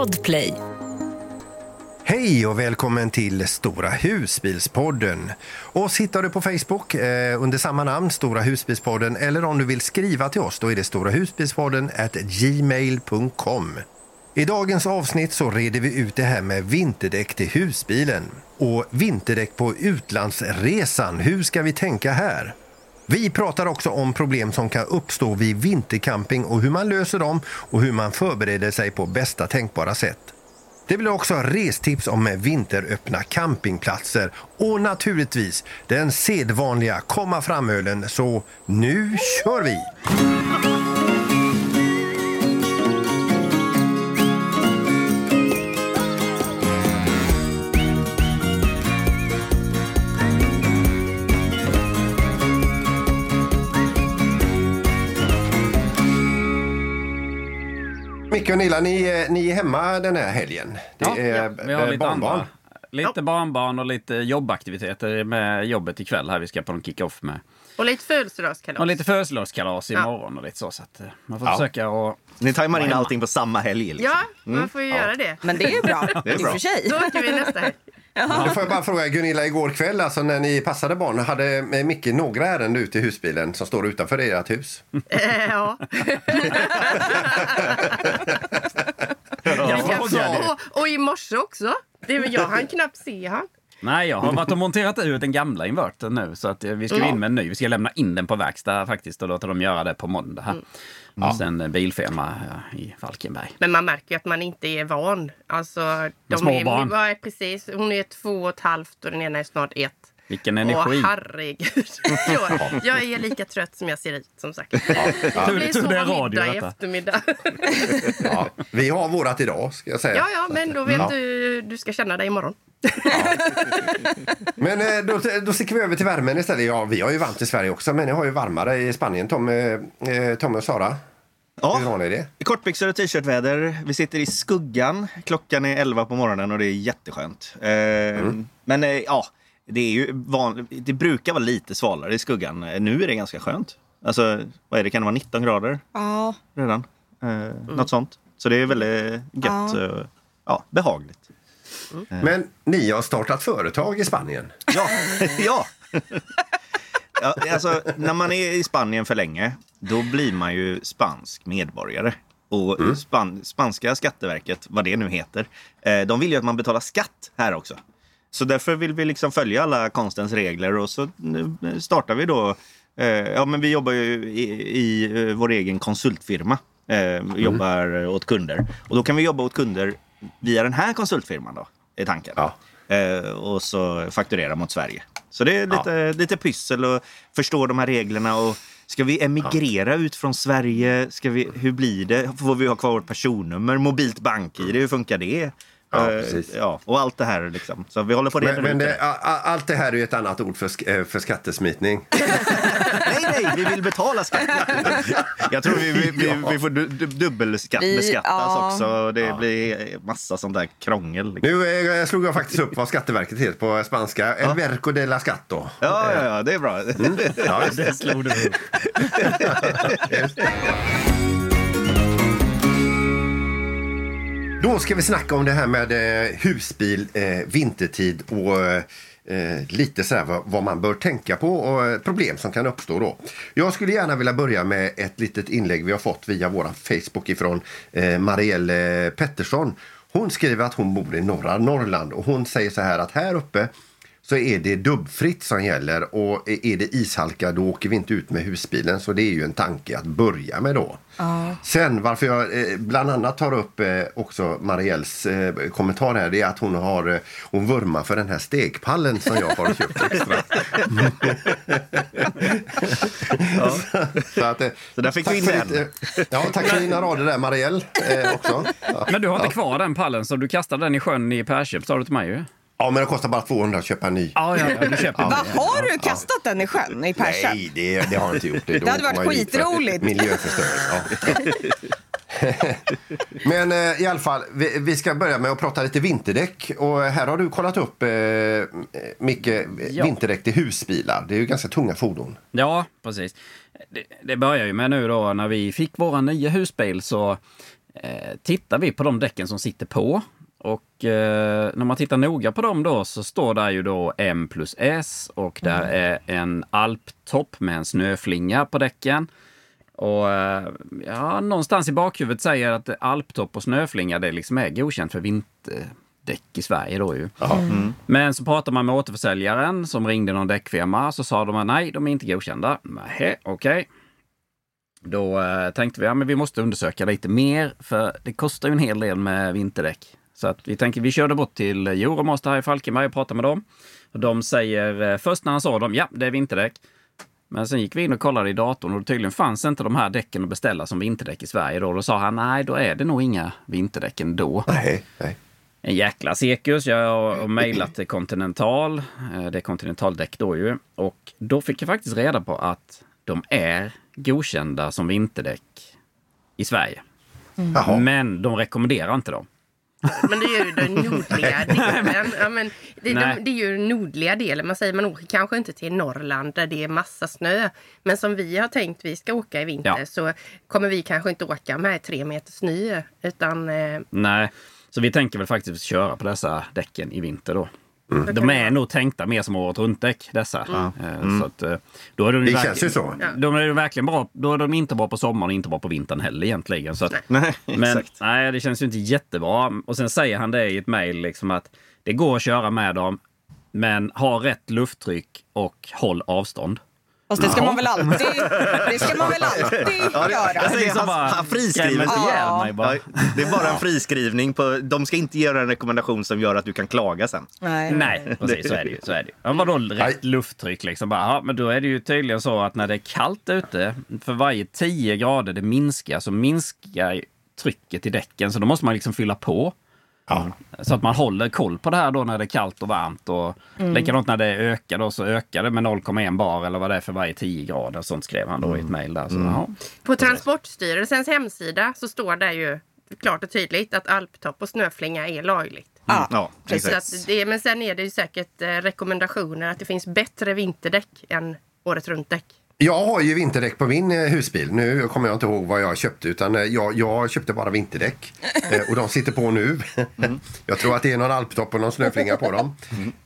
Podplay. Hej och välkommen till Stora husbilspodden. Oss hittar du på Facebook eh, under samma namn, Stora husbilspodden, eller om du vill skriva till oss, då är det storahusbilspodden gmail.com. I dagens avsnitt så reder vi ut det här med vinterdäck till husbilen. Och vinterdäck på utlandsresan, hur ska vi tänka här? Vi pratar också om problem som kan uppstå vid vintercamping och hur man löser dem och hur man förbereder sig på bästa tänkbara sätt. Det blir också restips om vinteröppna campingplatser och naturligtvis den sedvanliga komma fram-ölen. Så nu kör vi! Micke och Nilla, ni, ni är hemma den här helgen. Det Ja, är ja, vi har eh, lite barnbarn. andra. Lite barnbarn och lite jobbaktiviteter med jobbet ikväll här. Vi ska på en kick-off med. Och lite födelsedagskalas. Och lite födelsedagskalas Ja. imorgon och lite så. så att eh, man får Ja. försöka och... Ni tajmar in allting på samma helg. Liksom. Ja, man får ju göra det. Men det är bra. Det är I bra. och för sig. Då åker vi nästa helg. Då får jag bara fråga Gunilla, igår kväll alltså, när ni passade barn, hade eh, Micke några ärenden ute i husbilen som står utanför ert hus? Eh, ja. Jag frågade. och, och i morse också. Det, jag hann knappt se han. Nej, jag har varit och monterat ut den gamla invertern nu. Så att eh, vi ska ju in med en ny. Vi ska lämna in den på verkstad faktiskt och låta dem göra det på måndag här. Och sen eh, bilfirma ja, i Falkenberg. Men man märker ju att man inte är van. Alltså, de små är, barn. Ja, precis. Hon är två och ett halvt och den ena är snart ett. Vilken Åh, energi! herregud. jag, jag är lika trött som jag ser ut, som sagt. Blir tur det så radio, middag i eftermiddag. Ja. Vi har vårat idag, ska jag säga. ja, ja, men då vet Ja. du du ska känna dig imorgon. Men eh, då, då sticker vi över till värmen istället. Ja, vi har ju varmt i Sverige också, men ni har ju varmare i Spanien. Tommy, eh, Tommy och Sara, hur Ja, har ni det? kortbyxor och t-shirtväder. Vi sitter i skuggan. Klockan är 11 på morgonen och det är jätteskönt. Eh, Men eh, ja, det, är ju van... det brukar vara lite svalare i skuggan. Eh, Nu är det ganska skönt. Alltså, vad är det? Kan det vara 19 grader Ja. redan? Eh, Något sånt. Så det är väldigt gött. Ja. eh, Ja, behagligt. Men ni har startat företag i Spanien. Ja, ja. Ja alltså, när man är i Spanien för länge, då blir man ju spansk medborgare. Och span spanska skatteverket, vad det nu heter, eh, de vill ju att man betalar skatt här också. Så därför vill vi liksom följa alla konstens regler och så nu startar vi då eh, Ja, men vi jobbar ju i, i eh, vår egen konsultfirma. Eh, vi jobbar åt kunder. Och då kan vi jobba åt kunder via den här konsultfirman då, är tanken. Ja. Eh, och så fakturera mot Sverige. Så det är lite, lite pyssel och förstå de här reglerna. Och ska vi emigrera ut från Sverige? Ska vi, hur blir det? Får vi ha kvar vårt personnummer? Mobilt bank-id, hur funkar det? Ja, Eh, precis. ja, och allt det här liksom. Så vi håller på reda Men, men det, det. allt det här är ju ett annat ord för, sk- eh, för skattesmitning. Nej, vi vill betala skatt. Jag tror vi, vi, vi, vi får du, du, dubbelskattbeskattas Vi- ja. också. Det blir massa sånt där krångel. liksom. Nu eh, slog jag faktiskt upp vad Skatteverket heter på spanska. El Verco de la Scatto. Ja, ja, ja, det är bra. Ja, just det. Det slog du upp. Då ska vi snacka om det här med eh, husbil eh, vintertid och eh, lite så här vad, vad man bör tänka på och eh, problem som kan uppstå då. Jag skulle gärna vilja börja med ett litet inlägg vi har fått via vår Facebook ifrån eh, Marielle Pettersson. Hon skriver att hon bor i norra Norrland och hon säger så här att här uppe så är det dubbfritt som gäller och är det ishalka då åker vi inte ut med husbilen. Så det är ju en tanke att börja med då. Sen varför jag eh, bland annat tar upp eh, också Marielles eh, kommentar här det är att hon har hon vurmar för den här stegpallen som jag har köpt extra. så, att, Så där fick vi in den. Ja, tack för dina rader där Marielle också. Ja. Men du har inte kvar den pallen så du kastade den i sjön i Persköp sa du till mig ju. Ja, men det kostar bara 200 att köpa en ny. Ja, ja, ja du köper Vad har du kastat den i sjön i Persson? Nej, det, det har jag inte gjort. Det, Det hade varit skitroligt. Miljöförstöring. Ja. Men eh, i alla fall, vi, vi ska börja med att prata lite vinterdäck. Och här har du kollat upp, eh, Micke, Ja. vinterdäck till husbilar. Det är ju ganska tunga fordon. Ja, precis. Det, det börjar ju med nu då när vi fick våra nya husbil så eh, tittar vi på de däcken som sitter på och eh, när man tittar noga på dem då så står där ju då M plus S och där är en alptopp med en snöflinga på däcken. Och eh, ja, någonstans i bakhuvudet säger att alptopp och snöflinga det liksom är godkänt för vinterdäck i Sverige då ju. Men så pratar man med återförsäljaren som ringde någon däckfirma så sa de att nej, de är inte godkända. Nej, okej. Då eh, tänkte vi att ja, men vi måste undersöka lite mer för det kostar ju en hel del med vinterdäck. Så att vi tänker vi körde bort till Euromaster här i Falkenberg och pratade med dem. Och de säger eh, först när han sa dem, ja det är vinterdäck. Men sen gick vi in och kollade i datorn och tydligen fanns inte de här däcken att beställa som vinterdäck i Sverige. Då, då sa han nej, då är det nog inga vinterdäck ändå. Nej, nej. En jäkla cirkus. Jag har mejlat till Continental. Eh, Det är Continental-däck då ju. Och då fick jag faktiskt reda på att de är godkända som vinterdäck i Sverige. Jaha. Men de rekommenderar inte dem. Men det är ju den nordliga delen. Ja, men det, Nej. det, är ju nordliga delen. Man säger man åker kanske inte till Norrland där det är massa snö. Men som vi har tänkt vi ska åka i vinter Ja. så kommer vi kanske inte åka med tre meter snö. Utan eh, Nej, så vi tänker väl faktiskt köra på dessa däcken i vinter då. Mm. De är nog tänkta mer som året runt-däck dessa. Eh, Så att, eh, då är de Mm. Det verkligen- känns ju så. De är verkligen bra. Då är de inte bra på sommaren och inte bra på vintern heller egentligen. Så att, Nej, Men exakt. nej, det känns ju inte jättebra. Och sen säger han det i ett mejl liksom att det går att köra med dem, men ha rätt lufttryck och håll avstånd. Fast det ska man väl alltid, det ska man väl alltid Ja, göra. jag säger han, bara han friskriver sig. Ja. mig bara. Ja, det är bara en friskrivning. På, de ska inte göra en rekommendation som gör att du kan klaga sen. Nej. Nej, precis så är det ju. Så är det. ju. Ja, vadå rätt lufttryck liksom? Bara, ja, men då är det ju tydligen så att när det är kallt ute, för varje 10 grader det minskar, så minskar trycket i däcken. Så då måste man liksom fylla på. Ja. Så att man håller koll på det här då när det är kallt och varmt. Och Likadant när det ökar då så ökar det med 0,1 bar eller vad det är för varje 10 grader. Sånt skrev han då i ett mejl där. Så, jaha. på Transportstyrelsens hemsida så står det ju klart och tydligt att alptopp och snöflinga är lagligt. Ja. Ja, att det, men sen är det ju säkert eh, rekommendationer att det finns bättre vinterdäck än året runt-däck. Jag har ju vinterdäck på min eh, husbil. Nu kommer jag inte ihåg vad jag köpte utan eh, jag, jag köpte bara vinterdäck. Eh, och de sitter på nu. jag tror att det är någon alptopp och någon snöflinga på dem.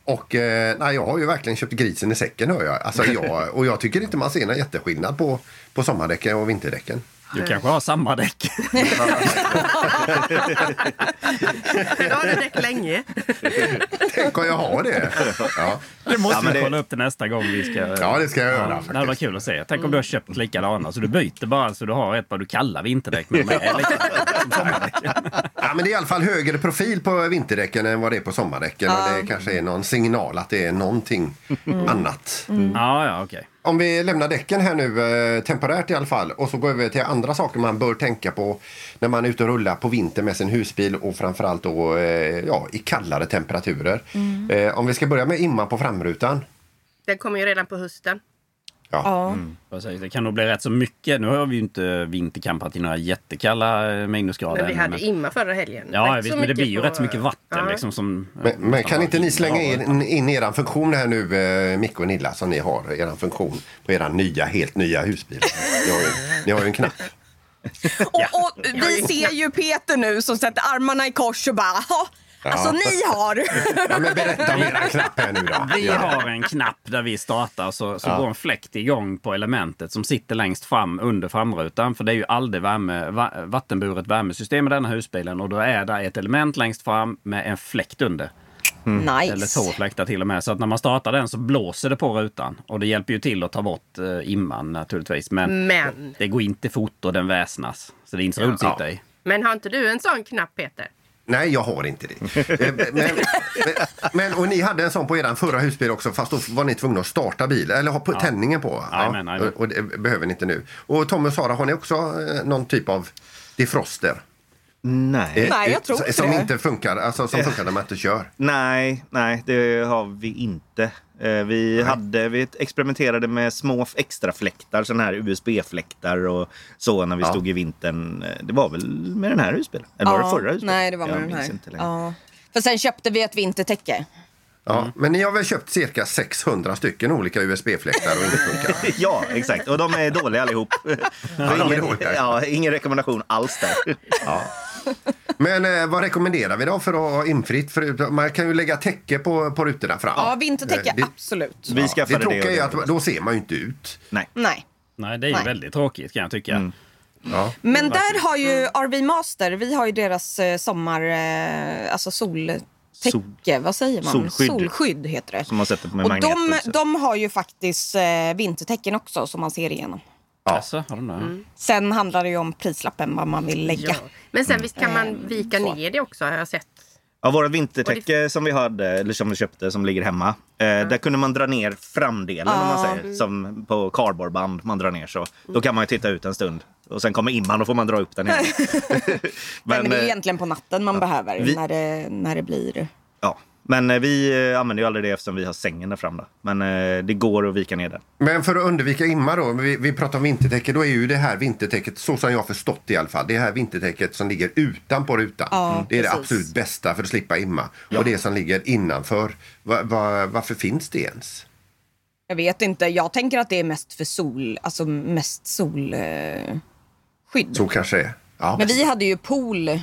Och eh, nej, jag har ju verkligen köpt grisen i säcken hör jag. Alltså, jag. Och jag tycker inte man ser någon jätteskillnad på, på sommardäcken och vinterdäcken. Du kanske har samma däck. Då har du däck länge. Tänk om jag har det. Ja, Det måste Ja, men vi det- kolla upp till nästa gång vi ska... ja det ska jag göra Ja, det faktiskt. kul att se. Tänk om du har köpt likadana så du byter bara så du har ett vad du kallar vinterdäck. Men sommardäck. Ja, men det är i alla fall högre profil på vinterdäcken än vad det är på sommardäcken. Och det kanske är någon signal att det är någonting annat. Ja, ja, okej. Om vi lämnar däcken här nu, eh, temporärt i alla fall, och så går över till andra saker man bör tänka på när man är ute och rullar på vintern med sin husbil och framförallt då eh, ja, i kallare temperaturer. Eh, om vi ska börja med imma på framrutan. Den kommer ju redan på hösten. Ja. Ja. Precis, Det kan nog bli rätt så mycket. Nu har vi ju inte vintercampat i några jättekalla eh, minusgrader. Men vi hade men- imma förra helgen. Ja, Rätt visst, men det blir ju på- rätt så mycket vatten. Ja. Liksom, som, Men, men kan inte ni slänga in, in er funktion här nu, eh, Micke och Nilla, som ni har, er funktion på era nya, helt nya husbil? Ni har ju, ni har ju en knapp. Och, och vi ser ju Peter nu som sätter armarna i kors och bara, "Jaha, alltså ni har. Ja, men berätta om er knapp här nu då. Vi Ja. har en knapp där vi startar så, så Ja. går en fläkt igång på elementet som sitter längst fram under framrutan. För det är ju aldrig värme, va, vattenburet värmesystem i denna husbilen och då är det ett element längst fram med en fläkt under. Eller Nice. två fläktar till och med. Så att när man startar den så blåser det på rutan. Och det hjälper ju till att ta bort eh, imman naturligtvis. Men, Men, det går inte fort och den väsnas. Så det är inte så roligt att sitta i. men har inte du en sån knapp Peter? Nej, jag har inte det. Eh, men, men, men, och ni hade en sån på er förra husbil också, fast då var ni tvungna att starta bil, eller ha på tändningen på. Jajamän, jajamän. och, och det behöver ni inte nu. Och Tommy och Sara, har ni också eh, någon typ av defroster? Nej. Eh, Nej, jag tror inte Som det. inte funkar, alltså som funkar när man inte kör. Nej, nej, det har vi inte. Eh, Vi, hade, vi experimenterade med små extrafläktar, sådana här USB-fläktar och så när vi Ja. stod i vintern. Eh, Det var väl med den här husbilen? Eller var det förra husbilen? Nej, det var med Jag den här. Inte längre. Ja. För sen köpte vi ett vintertäcke. Ja, men ni har väl köpt cirka 600 stycken olika USB-fläktar och inte funkar? Ja, exakt. Och de är dåliga allihop. är ingen, dåliga. ja, ingen rekommendation alls där. Ja. Men eh, vad rekommenderar vi då för att ha infritt? För man kan ju lägga täcke på, på rutorna fram. Ja, vintertäcke, Eh, det, absolut. Vi skaffade det. tråkiga är att då ser man ju inte ut. Nej. Nej. Nej, det är ju Nej. väldigt tråkigt kan jag tycka. Ja. Men där har ju RV Master, vi har ju deras eh, sommar... Eh, alltså soltäcke, vad säger man? Solskydd. Solskydd heter det. Som man sätter med Och de, de har ju faktiskt vintertäcken också som man ser igenom. Ja. Alltså, har de det? Sen handlar det ju om prislappen, vad man vill lägga. Ja. Men sen visst kan man vika så. ner det också har jag sett. Ja, vårt vintertäcke som vi hade, eller som vi köpte, som ligger hemma. Eh, Där kunde man dra ner framdelen om man säger. Som på cardboardband man drar ner så. Då kan man ju titta ut en stund. Och sen kommer imman, då får man dra upp den igen. Nej, men det är eh, egentligen på natten man behöver vi- när, det, när det blir... ja. Men eh, vi eh, använder ju aldrig det eftersom vi har sängen där fram. Då. Men eh, det går att vika ner den. Men för att undvika imma då, vi, vi pratar om vintertäcke, då är ju det här vintertäcket, så som jag har förstått det i alla fall, det här vintertäcket som ligger utanpå rutan. Ja, det är det precis. absolut bästa för att slippa imma. Och det som ligger innanför, va, va, varför finns det ens? Jag vet inte, jag tänker att det är mest för sol, alltså mest solskydd. Eh, skydd. Så kanske det är. Ja. Men vi hade ju pool i,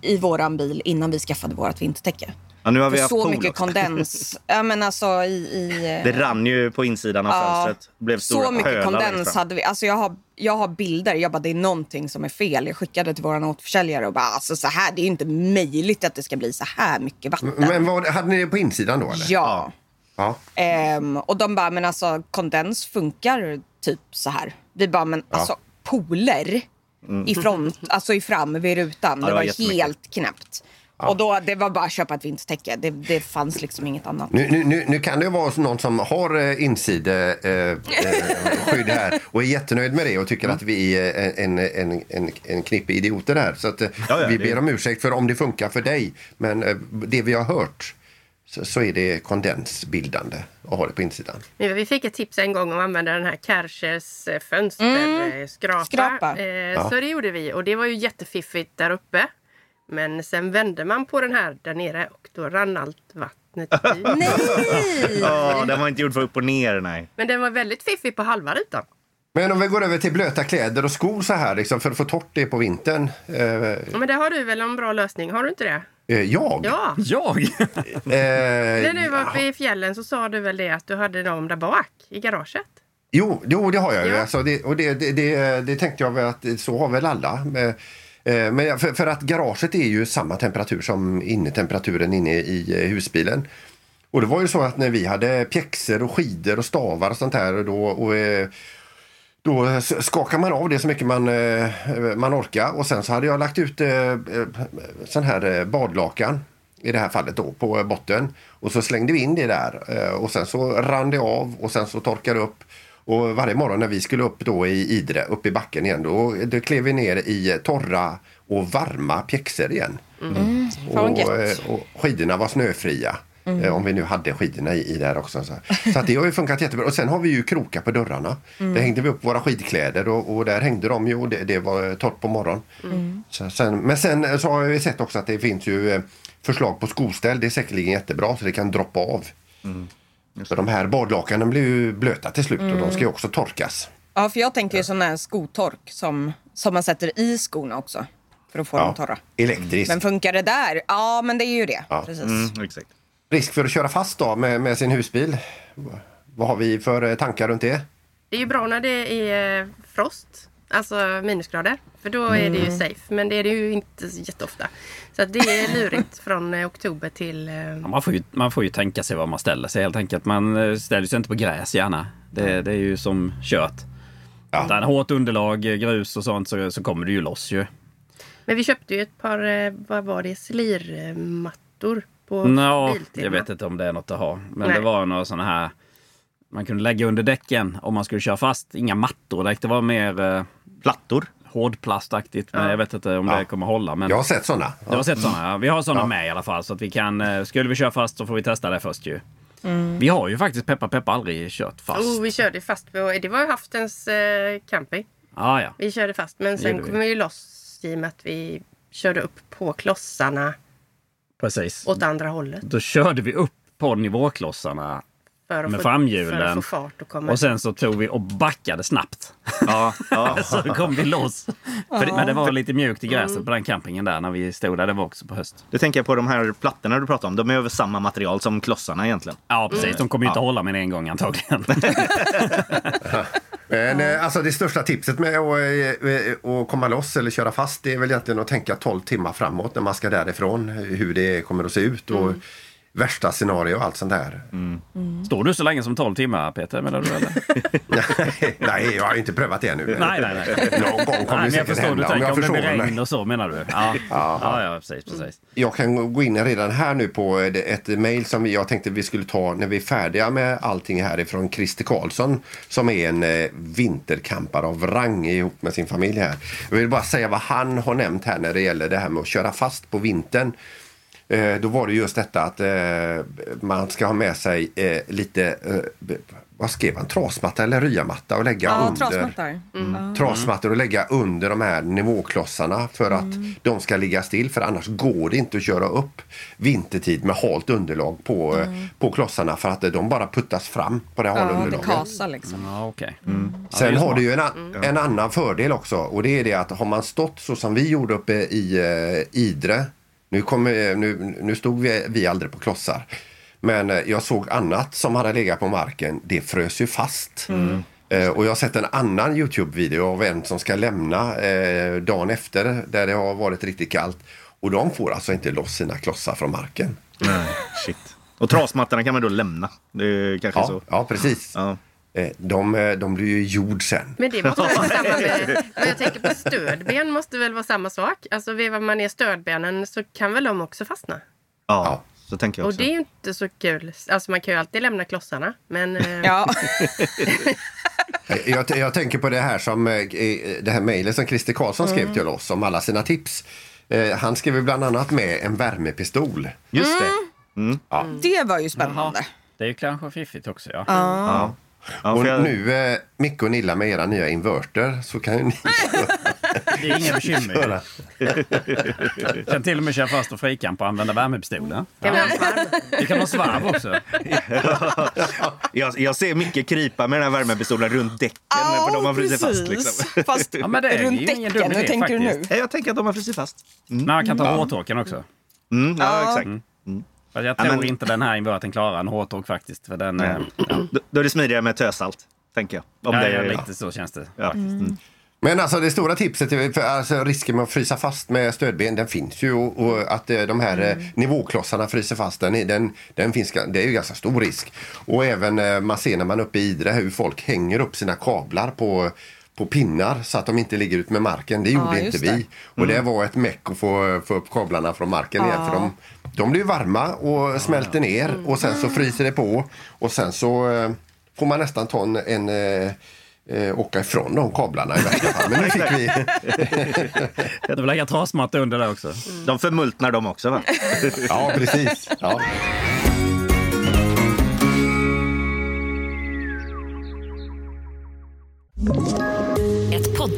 i våran bil innan vi skaffade vårt vintertäcke. Ja, nu har vi haft så pool mycket också. kondens. ja men alltså i... i eh, Det rann ju på insidan av Ja, fönstret. Blev stora så mycket kondens fram. hade vi. Alltså jag har, jag har bilder. Jag bara, det är någonting som är fel. Jag skickade till våran återförsäljare och bara, alltså så här, det är inte möjligt att det ska bli så här mycket vatten. Men vad, hade ni det på insidan då eller? ja. ja. Ehm, och de bara, men alltså kondens funkar typ så här. Vi bara, men alltså pooler i front, alltså i fram vid rutan. Mm. det det var var jättemycket. helt knäppt. Och då, det var bara att köpa ett vintertäcke. Det, det fanns liksom inget annat. Nu, nu, nu, nu kan det ju vara någon som har eh, insideskydd eh, skydd här och är jättenöjd med det och tycker att vi är en, en, en, en knippe idioter här. Så att, eh, Ja, ja, vi det- ber om ursäkt för om det funkar för dig. Men eh, det vi har hört så, så är det kondensbildande att ha det på insidan. Vi fick ett tips en gång om att använda den här Kärchers eh, fönsterskrapa. Skrapa. Eh, Så det gjorde vi och det var ju jättefiffigt där uppe. Men sen vände man på den här där nere och då rann allt vattnet ut. Nej! Ja, den var inte gjord för upp och ner, nej. Men den var väldigt fiffig på halva rutan. Men om vi går över till blöta kläder och skor så här liksom, för att få torrt det på vintern. Eh, Ja, men det har du väl en bra lösning? Har du inte det? eh, jag? Ja. Jag? Eh, När du var uppe ja. i fjällen så sa du väl det att du hade dem där bak i garaget? Jo, jo, det har jag ju. Ja. Alltså, det, och det, det, det, det tänkte jag väl att så har väl alla. Men, eh, Eh, men för, för att garaget är ju samma temperatur som innetemperaturen inne i eh, husbilen. Och det var ju så att när vi hade pjäxor och skidor och stavar och sånt här då, och, eh, då skakar man av det så mycket man, man orkar. Och sen så hade jag lagt ut sån här badlakan i det här fallet då på botten. Och så slängde vi in det där och sen så rann det av och sen så torkade det upp. Och varje morgon när vi skulle upp då i Idre, upp i backen igen, då, då klev vi ner i torra och varma pjäxor igen. Fan vad Och, eh, och skidorna var snöfria. Eh, Om vi nu hade skidorna i, i där också. Så, så att det har ju funkat jättebra. Och sen har vi ju krokar på dörrarna. Där hängde vi upp våra skidkläder och, och där hängde de ju och det, det var torrt på morgonen. Så, sen, men sen så har vi sett också att det finns ju eh, förslag på skoställ. Det är säkerligen jättebra så det kan droppa av. För de här badlakanen blir ju blöta till slut och de ska ju också torkas. Ja, för jag tänker ju sån här skotork som, som man sätter i skorna också. För att få dem torra. elektriskt. Men funkar det där? Ja, men det är ju det. Precis. Mm, exakt. Risk för att köra fast då med, med sin husbil. Vad har vi för eh, tankar runt det? Det är ju bra när det är frost, alltså minusgrader. För då är det ju safe. Men det är det ju inte jätteofta. Så att det är lurigt från eh, oktober till... eh, Ja, Man får, ju, man får ju tänka sig var man ställer sig helt enkelt. Man eh, ställer sig inte på gräs gärna. Det, det är ju som kört. Ja. Utan hårt underlag, grus och sånt så, så kommer det ju loss ju. Men vi köpte ju ett par, vad var det, slirmattor på Nå, Biltema. jag vet inte om det är något att ha. Men Nej. det var några sådana här man kunde lägga under däcken om man skulle köra fast. Inga mattor direkt. Det var mer Plattor. hårdplastaktigt. Men jag vet inte om Ja. det kommer hålla. Men Jag har sett sådana. jag har sett sådana. Ja. Vi har sådana med i alla fall. Så att vi kan, eh, skulle vi köra fast så får vi testa det först ju. Vi har ju faktiskt peppa peppa aldrig kört fast. Oh, vi körde fast på, det var ju Haftens eh, camping. Ah, ja. Vi körde fast men sen kom vi ju loss i och med att vi körde upp på klossarna Precis. åt andra hållet. Då körde vi upp på nivåklossarna För att med få, framhjulen. För att få fart och komma. och sen så tog vi och backade snabbt. Ja, ja. Så kom vi loss. För, men det var lite mjukt i gräset på den campingen där när vi stod där. Det var också på höst. Du tänker på de här plattorna du pratar om. De är över samma material som klossarna egentligen. Ja, precis. De kommer ju inte hålla mer än en gång antagligen. Men eh, alltså det största tipset med att, eh, att komma loss eller köra fast det är väl egentligen att tänka 12 timmar framåt när man ska därifrån. Hur det kommer att se ut och värsta scenario och allt sånt där. Står du så länge som 12 timmar Peter menar du eller? nej, jag har inte prövat det ännu. nej, nej, nej. Någon gång kommer Nej, det säkert förstår, du hända om tänker jag om det regn och så menar du? Ja, ja, ja precis, precis. Jag kan gå in redan här nu på ett mejl som jag tänkte vi skulle ta när vi är färdiga med allting härifrån Christer Karlsson som är en eh, vinterkampare av rang ihop med sin familj här. Jag vill bara säga vad han har nämnt här när det gäller det här med att köra fast på vintern. Eh, då var det just detta att eh, man ska ha med sig eh, lite, vad skrev han, trasmatta eller ryamatta och lägga Ja, under. trasmattor. Mm. Trasmattor och lägga under de här nivåklossarna för att de ska ligga still. För annars går det inte att köra upp vintertid med halt underlag på, eh, på klossarna för att de bara puttas fram på det hala Ja, det underlaget. kasar liksom. Ja, det Sen har du ju en, en annan fördel också och det är det att har man stått så som vi gjorde uppe i eh, Idre. Nu, kommer, nu, nu stod vi, vi aldrig på klossar. Men eh, jag såg annat som hade legat på marken. Det frös ju fast. Eh, och jag har sett en annan Youtube-video av en som ska lämna eh, dagen efter där det har varit riktigt kallt. Och de får alltså inte loss sina klossar från marken. Nej, shit. Och trasmattorna kan man då lämna. Det kanske Ja, så. ja precis. Ja. Eh, de, eh, de blir ju jord sen. Men det måste väl vara samma med... Men jag tänker på stödben måste väl vara samma sak? Alltså vevar man ner stödbenen så kan väl de också fastna? Ja, Ja. så tänker jag Och också. det är ju inte så kul. Alltså man kan ju alltid lämna klossarna. Men eh, Ja. Jag, jag tänker på det här som det här mejlet som Christer Karlsson skrev till oss om alla sina tips. Han skrev ju bland annat med en värmepistol. Just det. Det var ju spännande. Det är ju kanske fiffigt också. Ja. Ja. Ja, Och jag, nu, eh, Micke och Nilla med era nya inverter så kan ju ni Det är inga bekymmer. Jag kan till och med köra fast och frikamp och använda värmepistolen. kan Ja. Det kan vara svarv också. jag, jag ser Micke krypa med den här värmepistolen runt däcken. för de har frusit fast. Liksom. Fast Ja, men det är runt däcken, idé hur tänker du faktiskt. nu? Jag tänker att de har frusit fast. Men man kan ta hårtorken också. Mm, ja, Ja. exakt. Fast jag Ja, tror men- inte den här inverten klarar en hårtork faktiskt. För den, eh, ja, Då, är det smidigare med tösalt, tänker jag. Om ja, det ja, är, lite så känns det. ja. faktiskt. Men alltså det stora tipset, är- för alltså risken med att frysa fast med stödben, den finns ju. Och, och att eh, de här eh, nivåklossarna fryser fast, den, den, den finns, det är ju ganska stor risk. Och även eh, man ser när man är uppe i Idre hur folk hänger upp sina kablar på på pinnar så att de inte ligger ut med marken. Det gjorde Ja, inte vi. Och det var ett meck att få, få upp kablarna från marken igen. För de, de blir varma och smälter ner och sen så fryser det på. Och sen så eh, får man nästan ta en, en eh, eh, åka ifrån de kablarna i värsta fall. Men nu fick vi... Du vill lägga trasmatta under där också. De förmultnar de också, va? Ja, precis. Ja.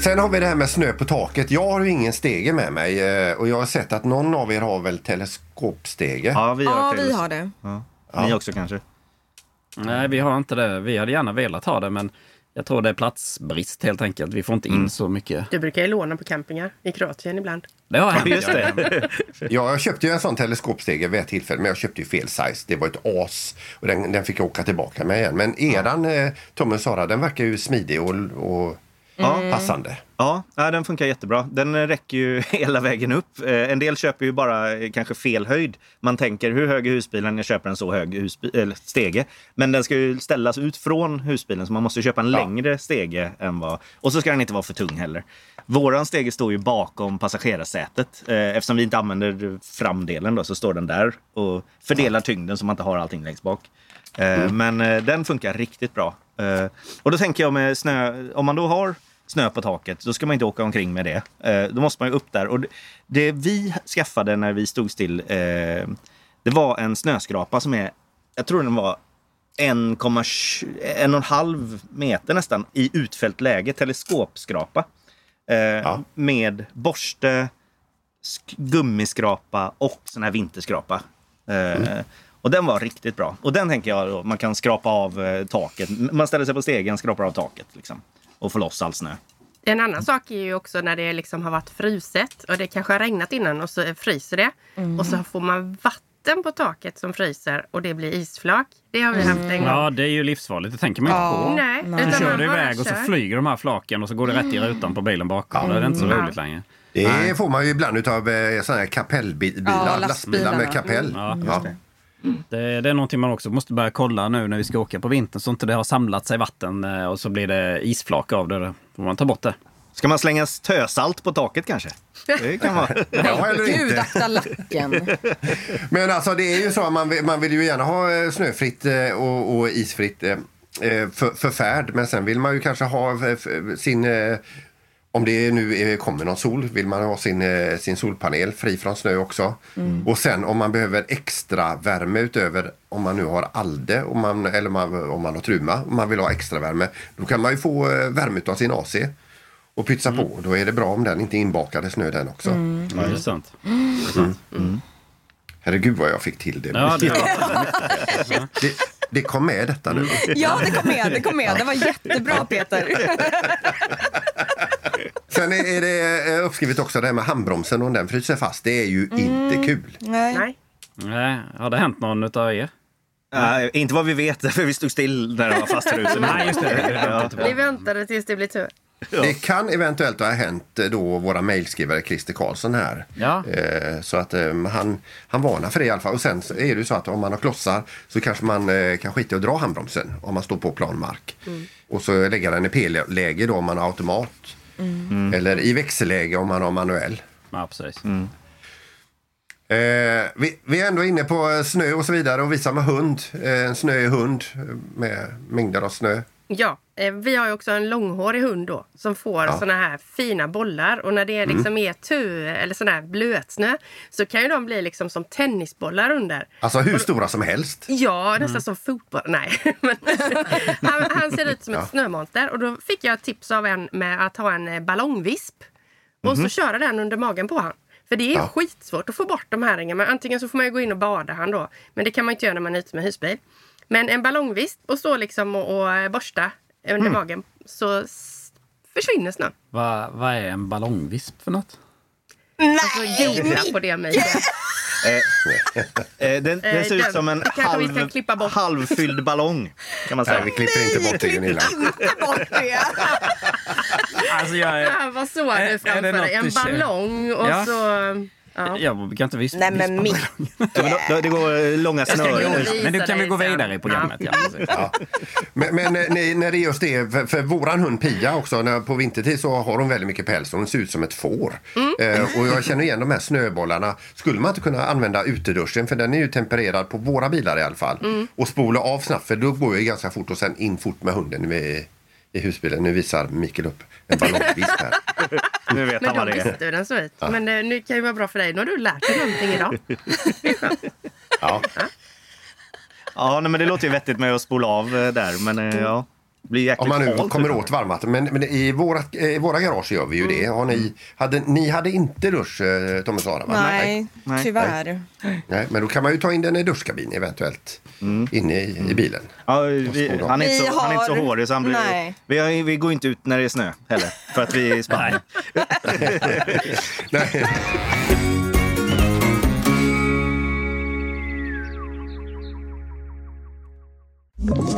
Sen har vi det här med snö på taket. Jag har ju ingen stege med mig eh, och jag har sett att någon av er har väl teleskopstege. Ja, vi har, Ja, vi har det. Ni också kanske? Nej, vi har inte det. Vi hade gärna velat ha det, men jag tror det är platsbrist helt enkelt. Vi får inte in så mycket. Du brukar ju låna på campingar i Kroatien ibland. Det har hänt. Just det. Ja, jag köpte ju en sån teleskopstege vid ett tillfälle men jag köpte ju fel size. Det var ett as och den, den fick jag åka tillbaka med igen. Men eran eh, Tom och Sara den verkar ju smidig och, och Ja. passande. Ja, ja, den funkar jättebra. Den eh, räcker ju hela vägen upp. Eh, En del köper ju bara eh, kanske fel höjd. Man tänker hur hög är husbilen? Jag köper en så hög husbi- eller stege. Men den ska ju ställas ut från husbilen så man måste köpa en längre stege än vad... Och så ska den inte vara för tung heller. Våran stege står ju bakom passagerarsätet. Eftersom vi inte använder framdelen då, så står den där och fördelar tyngden så man inte har allting längst bak. Eh, Men den funkar riktigt bra. Och då tänker jag med snö, om man då har snö på taket, då ska man inte åka omkring med det. Eh, då måste man ju upp där. Och det, det vi skaffade när vi stod still, eh, det var en snöskrapa som är, jag tror den var 1,2 en och en halv meter nästan i utfällt läge, teleskopskrapa. Eh, Med borste, sk- gummiskrapa och sån här vinterskrapa. Eh, Och den var riktigt bra. Och den tänker jag då, man kan skrapa av eh, taket. Man ställer sig på stegen, skrapar av taket liksom. Och får loss all snö. En annan sak är ju också när det liksom har varit fruset och det kanske har regnat innan och så fryser det. Och så får man vatten på taket som fryser och det blir isflak. Det har vi haft en gång. Ja, det är ju livsfarligt. Det tänker man inte på. Nej, Så utan kör du bara iväg och så flyger de här flaken och så går det rätt i rutan på bilen bakom. Då är det inte så roligt längre. Det får man ju ibland utav eh, såna här kapellbilar, Ja, lastbilar med kapell. Ja, Ja. Det, det är någonting man också måste börja kolla nu när vi ska åka på vintern så inte det har samlat sig vatten eh, och så blir det isflak av det. Då får man ta bort det. Ska man slänga tösalt på taket kanske? Det kan vara. Ja, eller Gud, akta lacken. Men alltså det är ju så att man vill, man vill ju gärna ha eh, snöfritt eh, och, och isfritt för, för färd. Men sen vill man ju kanske ha sin... Om det nu kommer någon sol vill man ha sin, eh, sin solpanel fri från snö också. Och sen om man behöver extra värme utöver om man nu har alde om man, eller man, om man har truma och man vill ha extra värme. Då kan man ju få eh, värme av sin AC och pytsa på. Då är det bra om den inte är inbakad i snö den också. Ja, det är sant. Herregud vad jag fick till det. Ja, det, Det, det kom med detta nu. Ja, det kom med. Det kom med. Det var jättebra, Peter. Sen är det eh, uppskrivet också det här med handbromsen om den fryser fast. Det är ju inte kul. Nej. Nej. nej, har det hänt någon utav er? Nej, inte vad vi vet, för vi stod still när det var fastfrusen. Nej, just det. Ja. Vi väntade tills det blev tur. Det kan eventuellt ha hänt eh, då våra mejlskrivare Christer Karlsson här. Ja. Eh, Så att eh, han, han varnar för det i alla fall. Och sen är det så att om man har klossar så kanske man eh, kan skita i att dra handbromsen om man står på plan mark. Och så lägga den i P-läge då om man har automat. Eller i växelläge om man har manuell. Ja, precis. Eh, vi, vi är ändå inne på eh, snö och så vidare och visar med hund. Eh, en snöig hund med mängder av snö. Ja, vi har ju också en långhårig hund då som får Ja. såna här fina bollar och när det liksom är tu eller sån här blötsnö så kan ju de bli liksom som tennisbollar under. Alltså hur stora som helst. Ja, nästan som fotboll. Nej, men han, han ser ut som ett snömonster och då fick jag tips av en med att ha en eh, ballongvisp och så köra den under magen på han. För det är Ja. skitsvårt att få bort de här ringarna. Antingen så får man ju gå in och bada han då. Men det kan man inte göra när man är ute med husbil. Men en ballongvisp och stå liksom och, och eh, borsta under magen så försvinner snön. Vad vad är en ballongvisp för något? Alltså googla på det Mikael. Eh, Den, den Eh, ser ut den som en kanske vi ska halv, halvfylld ballong. Kan man Nej, säga. vi klipper inte bort det Gunilla. Det. Alltså jag, Ja, vad såg Är- är du det framför något dig? En ballong och Ja. så... Ja. jag kan inte vispa. Nej, men vispa Micke. Det går eh, långa snören. Men nu kan vi gå sen. vidare i programmet. Ja. Ja. Men, men eh, ni- när det är just det, för, för våran hund Pia också, när, på vintertid så har hon väldigt mycket päls och hon ser ut som ett får. Eh, och jag känner igen de här snöbollarna. Skulle man inte kunna använda uteduschen, för den är ju tempererad på våra bilar i alla fall. Och spola av snabbt, för då går det ganska fort och sen in fort med hunden i, i husbilen. Nu visar Mikael upp en ballongvisp här. Nu vet Men han då vad det är. visste du den så ut. Men eh, nu kan ju vara bra för dig. Nu har du lärt dig någonting idag. Ja. Ja, nej, men det låter ju vettigt med att spola av eh, där. Men eh, ja, det blir jäkligt Om man nu halt kommer åt varmvatten. Men, men i, våra, I våra garage gör vi ju det. Har ni, hade, ni hade inte dusch, eh, Tom och Sara? Va? Nej, Nej. tyvärr. Nej, men då kan man ju ta in den i duschkabin eventuellt. Inne i, i bilen. Ja, vi, han, är inte så, han är inte så har- hårig så han blir, Nej. vi, har, vi går inte ut när det är snö heller. För att vi är i Spanien. Nej.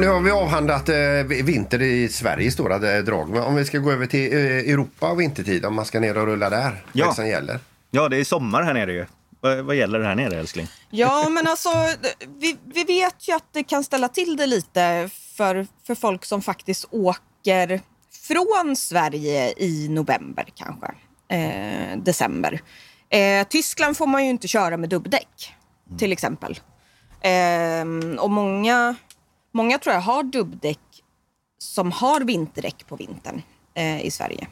Nu har vi avhandlat eh, vinter i Sverige i stora eh, drag. Men om vi ska gå över till eh, Europa vintertid, om man ska ner och rulla där. Ja. Vad det som gäller? Ja, det är sommar här nere ju. Vad, vad gäller här nere älskling? Ja, men alltså vi, vi vet ju att det kan ställa till det lite för, för folk som faktiskt åker från Sverige i november kanske, eh, december. Eh, Tyskland får man ju inte köra med dubbdäck till exempel. Eh, och många, många tror jag har dubbdäck som har vinterdäck på vintern eh, i Sverige.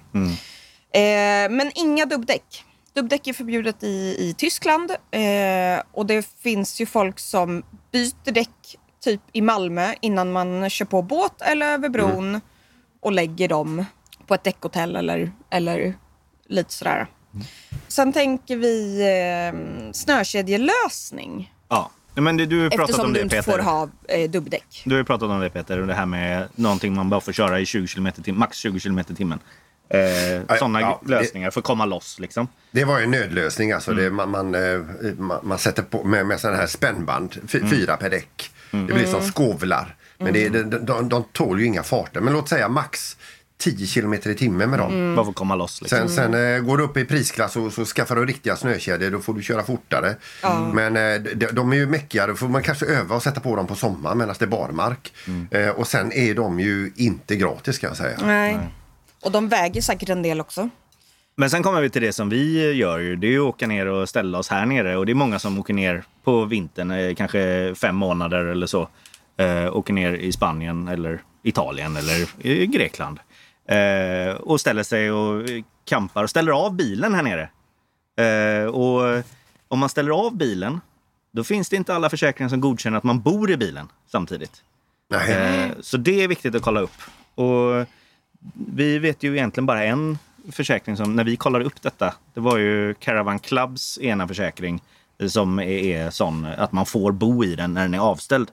Eh, men inga dubbdäck. Dubbdäck är förbjudet i, i Tyskland eh, och det finns ju folk som byter däck typ i Malmö innan man kör på båt eller över bron och lägger dem på ett däckhotell eller, eller lite sådär. Sen tänker vi eh, snökedjelösning Ja, men det, du har pratat eftersom om du det inte Peter. får ha eh, dubbdäck. Du har ju pratat om det Peter, och det här med någonting man bara får köra i 20 km tim max 20 km i timmen. Eh, Sådana ja, det- lösningar för att komma loss liksom. Det var ju en nödlösning. Alltså. Mm. Det, man, man, eh, man, man sätter på med, med sådana här spännband, f- Mm. fyra per däck. Det blir som skovlar. Men det, de, de, de tål ju inga farter. Men låt säga max 10 kilometer i timmen med dem. Bara för att komma loss. Liksom. Sen, sen eh, går du upp i prisklass och så skaffar du riktiga snökedjor. Då får du köra fortare. Men eh, de, de är ju mäckiga. Då får man kanske öva och sätta på dem på sommaren medan det är barmark. Eh, och sen är de ju inte gratis kan jag säga. Nej. Och de väger säkert en del också. Men sen kommer vi till det som vi gör ju. Det är ju att åka ner och ställa oss här nere. Och det är många som åker ner på vintern, eh, kanske fem månader eller så. Eh, åker ner i Spanien eller Italien eller i Grekland. Eh, och ställer sig och campar och ställer av bilen här nere. Eh, och om man ställer av bilen, då finns det inte alla försäkringar som godkänner att man bor i bilen samtidigt. Eh, Så det är viktigt att kolla upp. Och vi vet ju egentligen bara en försäkring som, när vi kollade upp detta, det var ju Caravan Clubs ena försäkring som är, är sån att man får bo i den när den är avställd.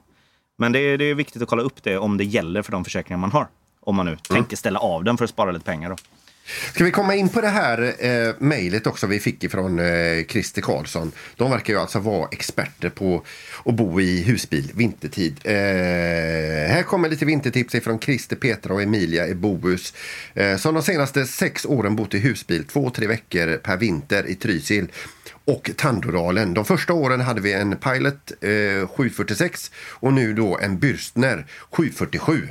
Men det är, det är viktigt att kolla upp det om det gäller för de försäkringar man har. Om man nu tänker ställa av den för att spara lite pengar. Då. Ska vi komma in på det här eh, mejlet också vi fick ifrån eh, Christer Karlsson. De verkar ju alltså vara experter på att bo i husbil vintertid. Eh, här kommer lite vintertips ifrån Christer, Petra och Emilia i Bohus. Eh, som de senaste sex åren bott i husbil två, tre veckor per vinter i Trysil och Tandoralen. De första åren hade vi en Pilot eh, 746 och nu då en Bürstner 747.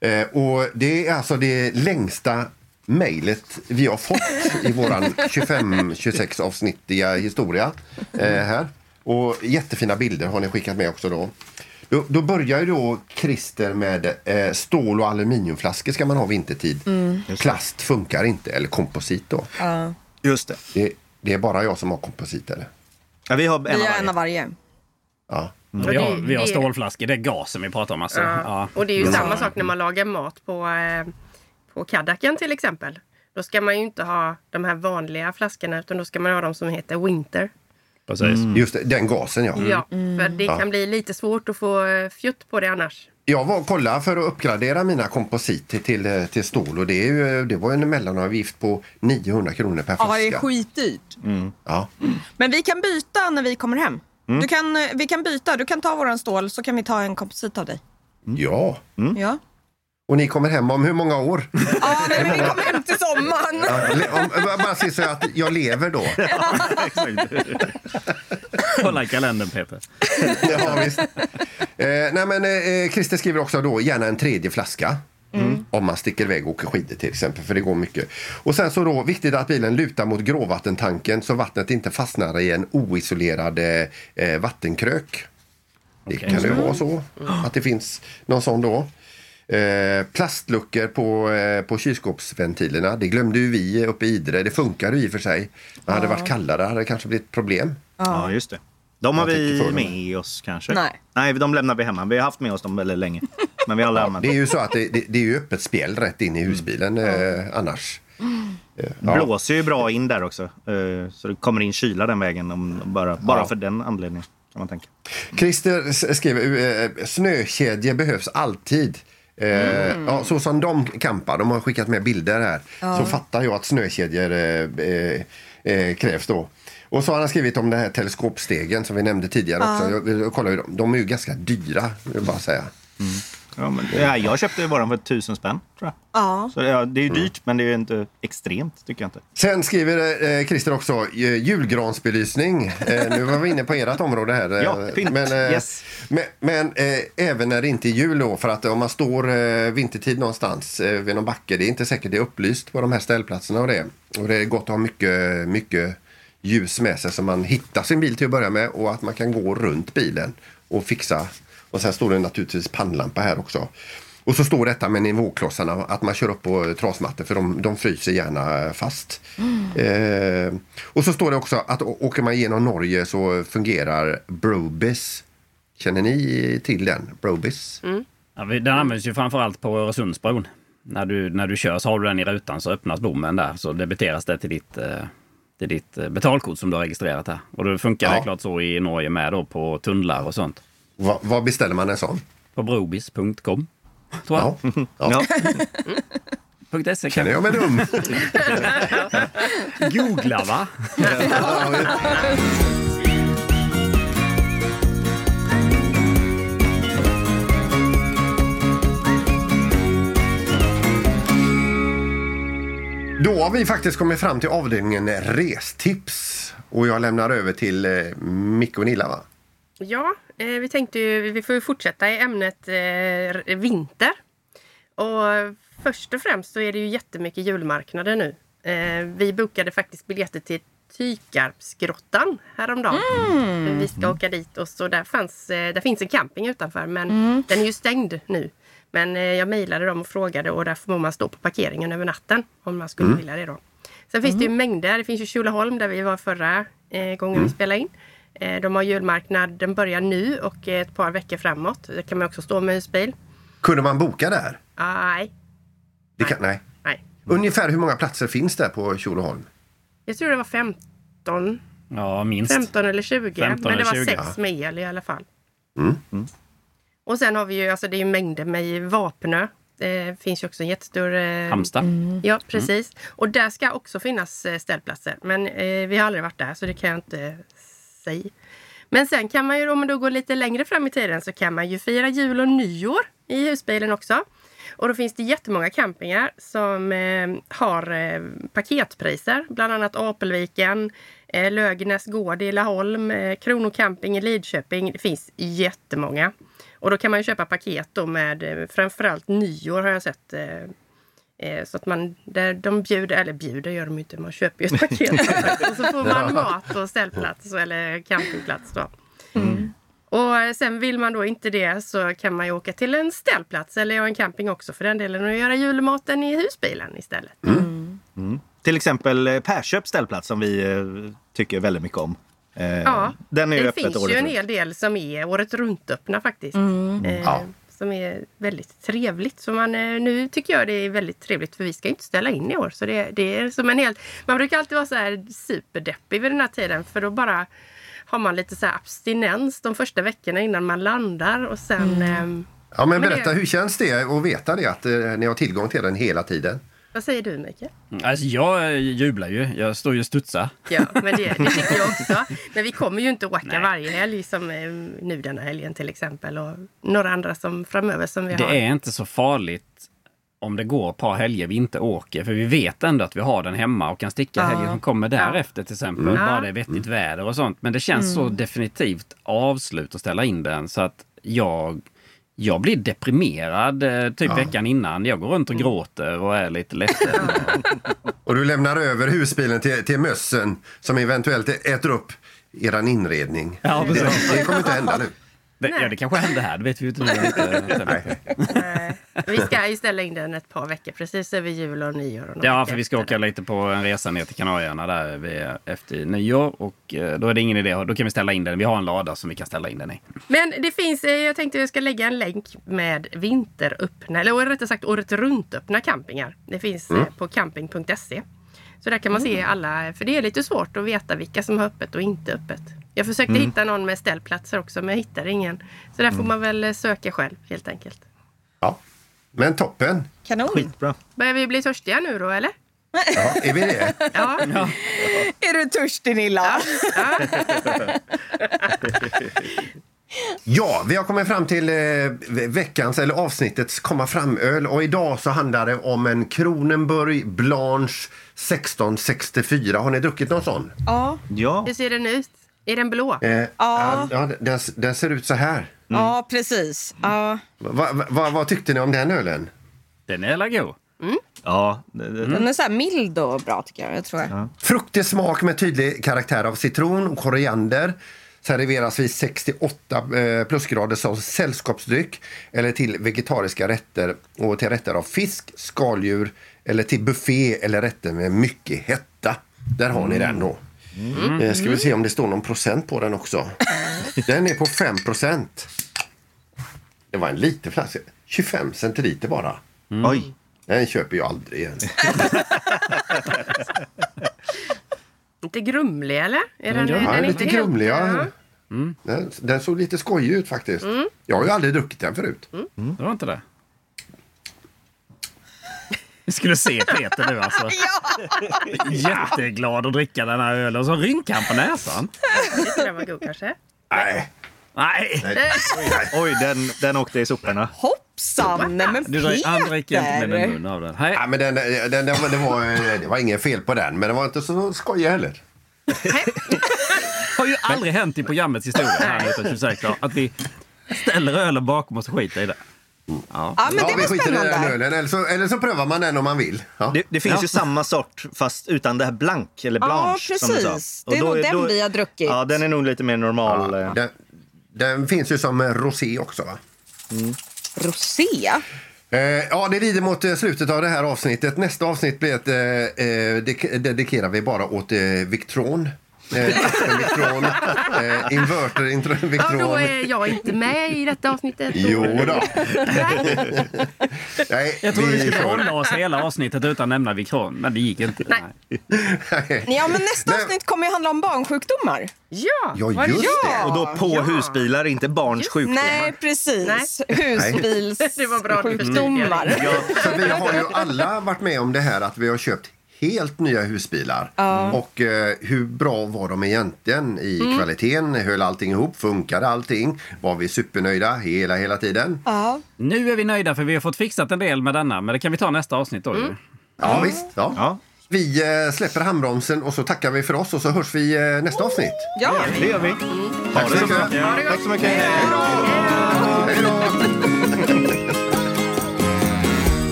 Eh, och det är alltså det längsta mejlet vi har fått i våran 25-26 avsnittiga historia eh, här. Och jättefina bilder har ni skickat med också då. Då, då börjar ju då Christer med eh, stål och aluminiumflaskor ska man ha vintertid. Plast funkar inte, eller komposit då. Just det. Det, det är bara jag som har komposit eller? Ja, vi har en Vi av varje. en av varje. Ja. Och Vi har, vi har det- stålflaskor, det är gasen vi pratar om. Alltså. Ja. Ja. Och det är ju samma sak när man lagar mat på, eh, på Kadaken till exempel. Då ska man ju inte ha de här vanliga flaskorna utan då ska man ha de som heter Winter. Precis. Just det, den gasen ja. Ja, för det kan bli lite svårt att få eh, fjutt på det annars. Jag var och kollade för att uppgradera mina komposit till, till, till stål och det, är ju, det var en mellanavgift på 900 kronor per flaska. Ja, det är skitdyrt. Ja. Men vi kan byta när vi kommer hem. Du kan, eh, vi kan byta. Du kan ta våran stål så kan vi ta en komposit av dig. ja, Ja. och ni kommer hem om hur många år? Ja, men vi kommer hem till sommaren. Ja, le- om, om- bara se så att jag lever då. Kolla i kalendern Peter. Ja, visst. Eh, nej, men, eh, Christer skriver också då gärna en tredje flaska. Om man sticker iväg och åker skidor till exempel, för det går mycket. Och sen så då, viktigt att bilen lutar mot gråvattentanken så vattnet inte fastnar i en oisolerad eh, eh, vattenkrök. Det kan ju vara så att det finns någon sån då. Eh, plastluckor på, eh, på kylskåpsventilerna. Det glömde ju vi uppe i Idre. Det funkar ju i och för sig. Men hade det varit kallare hade det kanske blivit problem. Ja, just det. De har vi med oss kanske. Nej. Nej, de lämnar vi hemma. Vi har haft med oss dem väldigt länge. Men vi har aldrig använt Det är ju så att det, det, det är ju öppet spjäll rätt in i husbilen eh, annars. Eh, ja. Blåser ju bra in där också. Eh, Så det kommer in kyla den vägen. Om, bara bara Ja. för den anledningen kan man tänka. Christer skriver eh, snökedjor behövs alltid. Eh, ja, så som de campar, de har skickat med bilder här, så fattar jag att snökedjor eh, eh, eh, krävs då. Och så har han skrivit om den här teleskopstegen som vi nämnde tidigare också. Jag, jag kollar ju dem. De är ju ganska dyra, vill jag bara säga. Ja, men, ja, jag köpte våran för tusen spänn. Tror jag. Ja. Så ja, det är ju dyrt, men det är ju inte extremt, tycker jag inte. Sen skriver eh, Christer också eh, julgransbelysning. Eh, nu var vi inne på ert område här. eh, Ja, pynt. Men, eh, Yes. men, men eh, även när det inte är jul då, för att om man står eh, vintertid någonstans eh, vid någon backe, det är inte säkert det är upplyst på de här ställplatserna och det. Och det är gott att ha mycket, mycket ljus med sig så man hittar sin bil till att börja med och att man kan gå runt bilen och fixa. Och sen står det naturligtvis pannlampa här också. Och så står detta med nivåklossarna, att man kör upp på trasmattor för de, de fryser gärna fast. Eh, och så står det också att åker man genom Norge så fungerar Brobis. Känner ni till den? Brobis? Ja, vi- den används ju framförallt på Öresundsbron. När du, när du kör så har du den i rutan så öppnas bommen där. Så debiteras det till ditt, eh, till ditt eh, betalkort som du har registrerat här. Och då funkar det Ja. klart så i Norge med då på tunnlar och sånt. Va, vad beställer man en sån? På brobis.com. Tror jag. Ja, ja. Punkt .se Känner jag mig dum? Googla va? Då har vi faktiskt kommit fram till avdelningen restips. Och jag lämnar över till eh, Micke och Nilla va? Ja, vi tänkte ju, vi får ju fortsätta i ämnet eh, vinter. Och först och främst så är det ju jättemycket julmarknader nu. Eh, vi bokade faktiskt biljetter till Tykarpsgrottan häromdagen. För Vi ska åka dit och så där, fanns, eh, där finns en camping utanför men den är ju stängd nu. Men eh, jag mejlade dem och frågade och där får man stå på parkeringen över natten om man skulle vilja det då. Sen finns det ju mängder. Det finns ju Tjolaholm där vi var förra eh, gången vi spelade in. Eh, de har julmarknad, den börjar nu och ett par veckor framåt. Där kan man också stå med husbil. Kunde man boka där? Nej, Det kan, nej. nej. Ungefär hur många platser finns det på Tjolöholm? Jag tror det var 15, Ja, minst. 15 eller 20. 15 men det var 20, sex med el i alla fall. Mm. Och sen har vi ju, alltså det är ju mängder med Vapnö. Det finns ju också en jättestor... Eh, Halmstad. Ja, precis. Och där ska också finnas eh, ställplatser. Men eh, vi har aldrig varit där så det kan jag inte sig. Men sen kan man ju, om man då går lite längre fram i tiden, så kan man ju fira jul och nyår i husbilen också. Och då finns det jättemånga campingar som eh, har eh, paketpriser. Bland annat Apelviken, eh, Lögnäs gård i Laholm, eh, Kronocamping i Lidköping. Det finns jättemånga. Och då kan man ju köpa paket då med eh, framförallt nyår har jag sett. Eh, Eh, Så att man, där de bjuder, eller bjuder gör de ju inte, man köper ju ett paket. och så får man mat och ställplats eller campingplats då. Och eh, sen vill man då inte det så kan man ju åka till en ställplats eller en camping också för den delen och göra julmaten i husbilen istället. Till exempel eh, Persköps ställplats som vi tycker väldigt mycket om. Ja, den är det öppet finns året ju en hel del som är året runt öppna faktiskt. Eh, Ja. Som är väldigt trevligt. Så man, eh, nu tycker jag det är väldigt trevligt för vi ska inte ställa in i år. Så det, det är som en helt, man brukar alltid vara så här superdeppig vid den här tiden för då bara har man lite så abstinens de första veckorna innan man landar och sen... ehm, Ja, men Men berätta, det- hur känns det att veta det att eh, ni har tillgång till den hela tiden? Vad säger du Mikael? Alltså jag eh, jublar ju. Jag står ju och studsar. Ja, men det, det tycker jag också. Men vi kommer ju inte åka varje helg som eh, nu denna helgen till exempel. Och några andra som framöver som vi Det har. är inte så farligt om det går ett par helger vi inte åker. För vi vet ändå att vi har den hemma och kan sticka Ja. helgen som kommer därefter till exempel. Mm. Bara det är vettigt väder och sånt. Men det känns så definitivt avslut att ställa in den så att jag jag blir deprimerad eh, typ veckan innan. Jag går runt och gråter och är lite ledsen. Och du lämnar över husbilen till, till mössen som eventuellt äter upp eran inredning. Ja, det, det kommer inte hända nu. Det, ja, det kanske händer här. Det vet vi ju inte. Nej. Vi ska ju ställa in den ett par veckor precis över jul och nyår. Och ja, för vi ska åka lite på en resa ner till Kanarieöarna där vid, efter nyår. Och eh, då är det ingen idé. Då kan vi ställa in den. Vi har en lada som vi kan ställa in den i. Men det finns, eh, jag tänkte jag ska lägga en länk med vinteröppna, eller rättare sagt året runt öppna campingar. Det finns mm. på camping.se. Så där kan man se alla, för det är lite svårt att veta vilka som har öppet och inte öppet. Jag försökte mm. hitta någon med ställplatser också men jag hittade ingen. Så där får mm. man väl eh, söka själv helt enkelt. Ja, men toppen. Kanon. Skitbra. Börjar vi bli törstiga nu då eller? Ja, är vi det? Ja. ja. Är du törstig Nilla? Ja. Ja, vi har kommit fram till eh, veckans eller avsnittets komma fram-öl och idag så handlar det om en Kronenburg Blanche 1664. Har ni druckit någon sån? Ja. ja. Hur ser den ut? Är den blå? Eh, ja. ja den, den, ser ut så här. Mm. Ja, precis. Ja. Va, va, va, vad tyckte ni om den ölen? Den är la god. Mm. Ja, det, det. Den är så mild och bra tycker jag. jag tror jag. Ja. Fruktig smak med tydlig karaktär av citron och koriander serveras vid 68 eh, plusgrader som sällskapsdryck eller till vegetariska rätter och till rätter av fisk, skaldjur eller till buffé eller rätter med mycket hetta. Där har ni den då. Mm. Eh, ska vi se om det står någon procent på den också. Den är på 5 procent. Det var en liten flaska. 25 centiliter bara. Mm. Oj. Den köper jag aldrig igen. Inte grumlig eller? Är den, ja, den lite grumlig. Ja. Mm. Den, den, såg lite skojig ut faktiskt. Mm. Jag har ju aldrig druckit den förut. Mm. Det var inte det? Vi skulle se Peter nu alltså. ja. Jätteglad att dricka den här ölen. Och så rynkar han på näsan. Tyckte den var god kanske? Nej. Nej. Nej. Oj, den, den åkte i soporna. Hoppsan! Nej, men Peter! Han dricker inte med en mun av den. Ja, men den, den, den, det, var, det var inget fel på den, men den var inte så skojig heller. har ju aldrig hänt i programmets historia här 1926 att vi ställer ölen bakom oss och skiter i det. Ja. ja, men det ja, var spännande. Ölen, eller, så, eller så prövar man den om man vill. Ja. Det, det, finns ja. ju samma sort fast utan det här blank eller blanche. Ja, precis. det är nog den då, vi har druckit. Ja, den är nog lite mer normal. Ja, den, den, finns ju som rosé också va? Mm. Rosé? Eh, ja, det lider mot eh, slutet av det här avsnittet. Nästa avsnitt blir ett, eh, eh dedikerar vi bara åt eh, Victron. Victron, eh, inverter Victron. Ja, då är jag inte med i detta avsnittet. Jo då. Nej, jag trodde vi skulle hålla oss hela avsnittet utan att nämna Victron, men det gick inte. Nej. ja, men nästa Nej. avsnitt kommer ju handla om barnsjukdomar. Ja, ja just det. Och då på ja. husbilar, inte barns sjukdomar. Nej, precis. Husbilssjukdomar. Ja, för vi har ju alla varit med om det här att vi har köpt helt nya husbilar. Mm. Och eh, hur bra var de egentligen i mm. kvaliteten? Höll allting ihop? Funkade allting? Var vi supernöjda hela, hela tiden? Ja. Nu är vi nöjda för vi har fått fixat en del med denna, men det kan vi ta nästa avsnitt då. Mm. Ja, visst. Ja. ja. Vi eh, släpper handbromsen och så tackar vi för oss och så hörs vi eh, nästa avsnitt. Ja, det gör vi. Tack så mycket. Tack så mycket. Hej då!